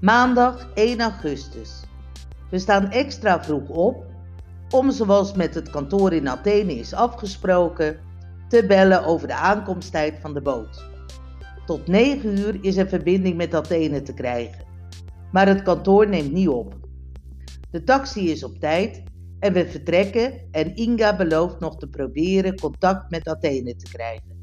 Maandag 1 augustus. We staan extra vroeg op om, zoals met het kantoor in Athene is afgesproken, te bellen over de aankomsttijd van de boot. Tot 9 uur is er verbinding met Athene te krijgen, maar het kantoor neemt niet op. De taxi is op tijd en we vertrekken en Inga belooft nog te proberen contact met Athene te krijgen.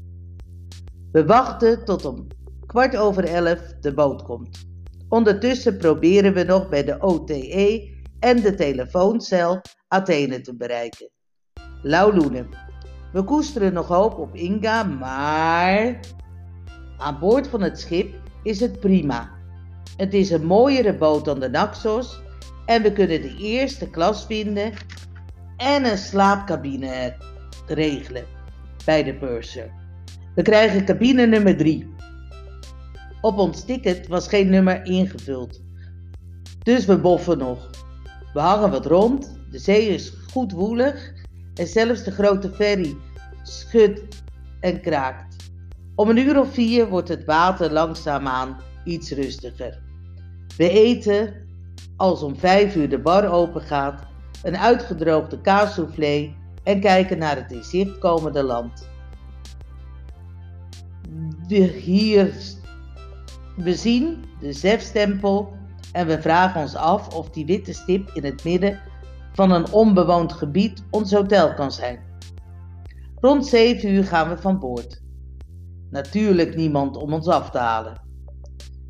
We wachten tot om kwart over elf de boot komt. Ondertussen proberen we nog bij de OTE en de telefooncel Athene te bereiken. Lauwloenen. We koesteren nog hoop op Inga, maar aan boord van het schip is het prima. Het is een mooiere boot dan de Naxos en we kunnen de eerste klas vinden en een slaapcabine regelen bij de purser. We krijgen cabine nummer 3. Op ons ticket was geen nummer ingevuld. Dus we boffen nog. We hangen wat rond, de zee is goed woelig en zelfs de grote ferry schudt en kraakt. Om een uur of vier wordt het water langzaamaan iets rustiger. We eten, als om vijf uur de bar open gaat, een uitgedroogde kaassoufflé en kijken naar het in zicht komende land. We, hier, we zien de Zefstempel en we vragen ons af of die witte stip in het midden van een onbewoond gebied ons hotel kan zijn. Rond 7 uur gaan we van boord. Natuurlijk niemand om ons af te halen.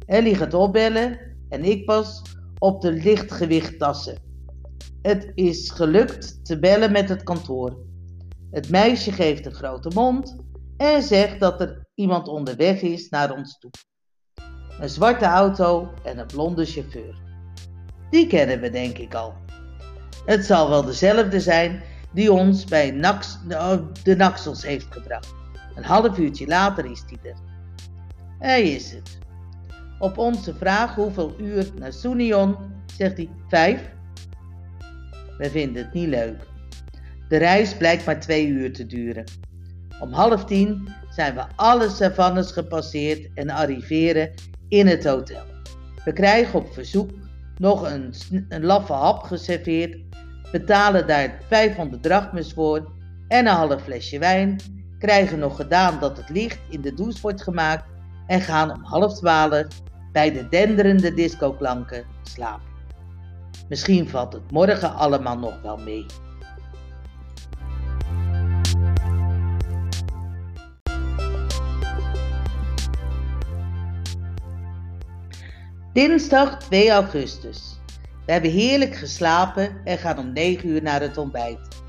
Ellie gaat opbellen en ik pas op de lichtgewicht tassen. Het is gelukt te bellen met het kantoor. Het meisje geeft een grote mond en zegt dat er iemand onderweg is naar ons toe. Een zwarte auto en een blonde chauffeur. Die kennen we denk ik al. Het zal wel dezelfde zijn die ons bij Nax, de Naxels heeft gebracht. Een half uurtje later is die er. Hij is het. Op onze vraag hoeveel uur naar Sunion zegt hij vijf. We vinden het niet leuk. De reis blijkt maar twee uur te duren. Om half tien zijn we alle savannes gepasseerd en arriveren in het hotel. We krijgen op verzoek nog een, laffe hap geserveerd, betalen daar 500 drachmes voor en een half flesje wijn, krijgen nog gedaan dat het licht in de douche wordt gemaakt en gaan om half twaalf bij de denderende discoklanken slapen. Misschien valt het morgen allemaal nog wel mee. Dinsdag 2 augustus. We hebben heerlijk geslapen en gaan om 9 uur naar het ontbijt.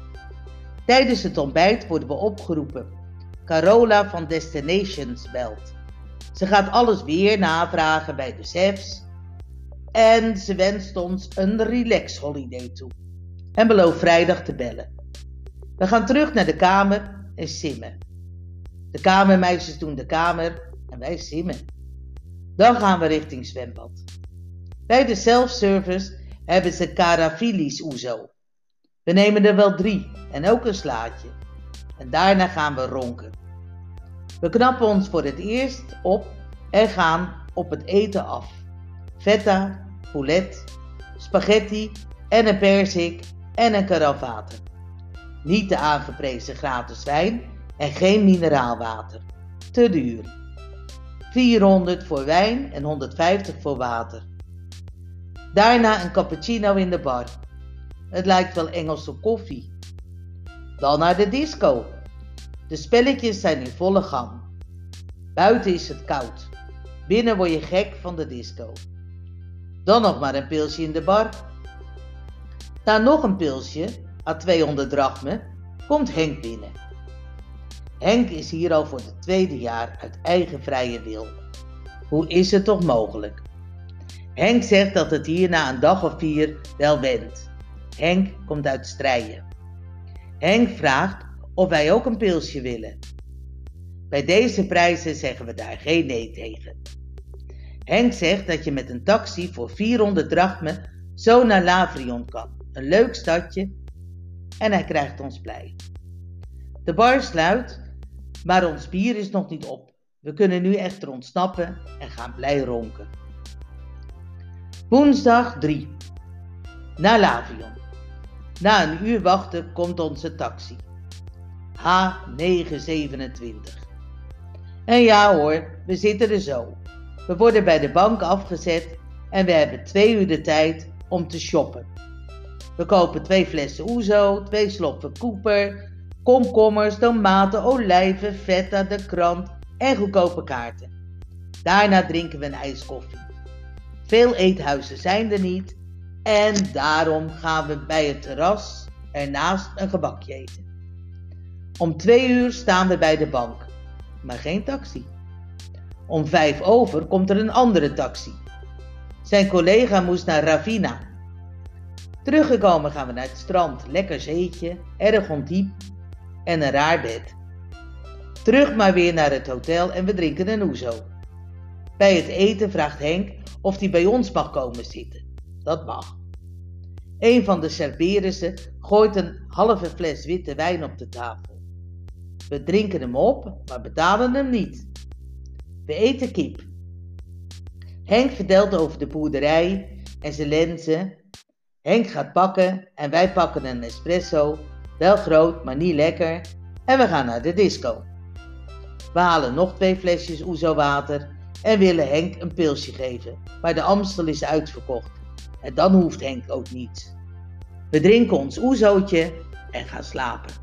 Tijdens het ontbijt worden we opgeroepen. Carola van Destinations belt. Ze gaat alles weer navragen bij de chefs en ze wenst ons een relax holiday toe en belooft vrijdag te bellen. We gaan terug naar de kamer en simmen. De kamermeisjes doen de kamer en wij simmen. Dan gaan we richting zwembad. Bij de self-service hebben ze carafilis oezo. We nemen er wel drie en ook een slaatje. En daarna gaan we ronken. We knappen ons voor het eerst op en gaan op het eten af. Feta, poulet, spaghetti en een perzik en een karaf water. Niet de aangeprezen gratis wijn en geen mineraalwater. Te duur. 400 voor wijn en 150 voor water. Daarna een cappuccino in de bar. Het lijkt wel Engelse koffie. Dan naar de disco. De spelletjes zijn in volle gang. Buiten is het koud. Binnen word je gek van de disco. Dan nog maar een pilsje in de bar. Na nog een pilsje, à 200 drachmen, komt Henk binnen. Henk is hier al voor het tweede jaar uit eigen vrije wil. Hoe is het toch mogelijk? Henk zegt dat het hier na een dag of vier wel wendt. Henk komt uit strijden. Henk vraagt of wij ook een pilsje willen. Bij deze prijzen zeggen we daar geen nee tegen. Henk zegt dat je met een taxi voor 400 drachmen zo naar Lavrion kan. Een leuk stadje en hij krijgt ons blij. De bar sluit, maar ons bier is nog niet op. We kunnen nu echter ontsnappen en gaan blij ronken. Woensdag 3. Naar Lavion. Na een uur wachten komt onze taxi. H927. En ja hoor, we zitten er zo. We worden bij de bank afgezet en we hebben twee uur de tijd om te shoppen. We kopen twee flessen Oezo, twee sloppen Cooper, komkommers, tomaten, olijven, feta, de krant en goedkope kaarten. Daarna drinken we een ijskoffie. Veel eethuizen zijn er niet en daarom gaan we bij het terras ernaast een gebakje eten. Om twee uur staan we bij de bank, maar geen taxi. Om vijf over komt er een andere taxi. Zijn collega moest naar Ravina. Teruggekomen gaan we naar het strand, lekker zeetje, erg ondiep en een raar bed. Terug maar weer naar het hotel en we drinken een oezo. Bij het eten vraagt Henk of hij bij ons mag komen zitten. Dat mag. Een van de Cerberissen gooit een halve fles witte wijn op de tafel. We drinken hem op, maar betalen hem niet. We eten kip. Henk vertelt over de boerderij en zijn lenzen. Henk gaat pakken en wij pakken een espresso. Wel groot, maar niet lekker. En we gaan naar de disco. We halen nog twee flesjes oezo water en willen Henk een pilsje geven. Maar de Amstel is uitverkocht. En dan hoeft Henk ook niets. We drinken ons oezootje en gaan slapen.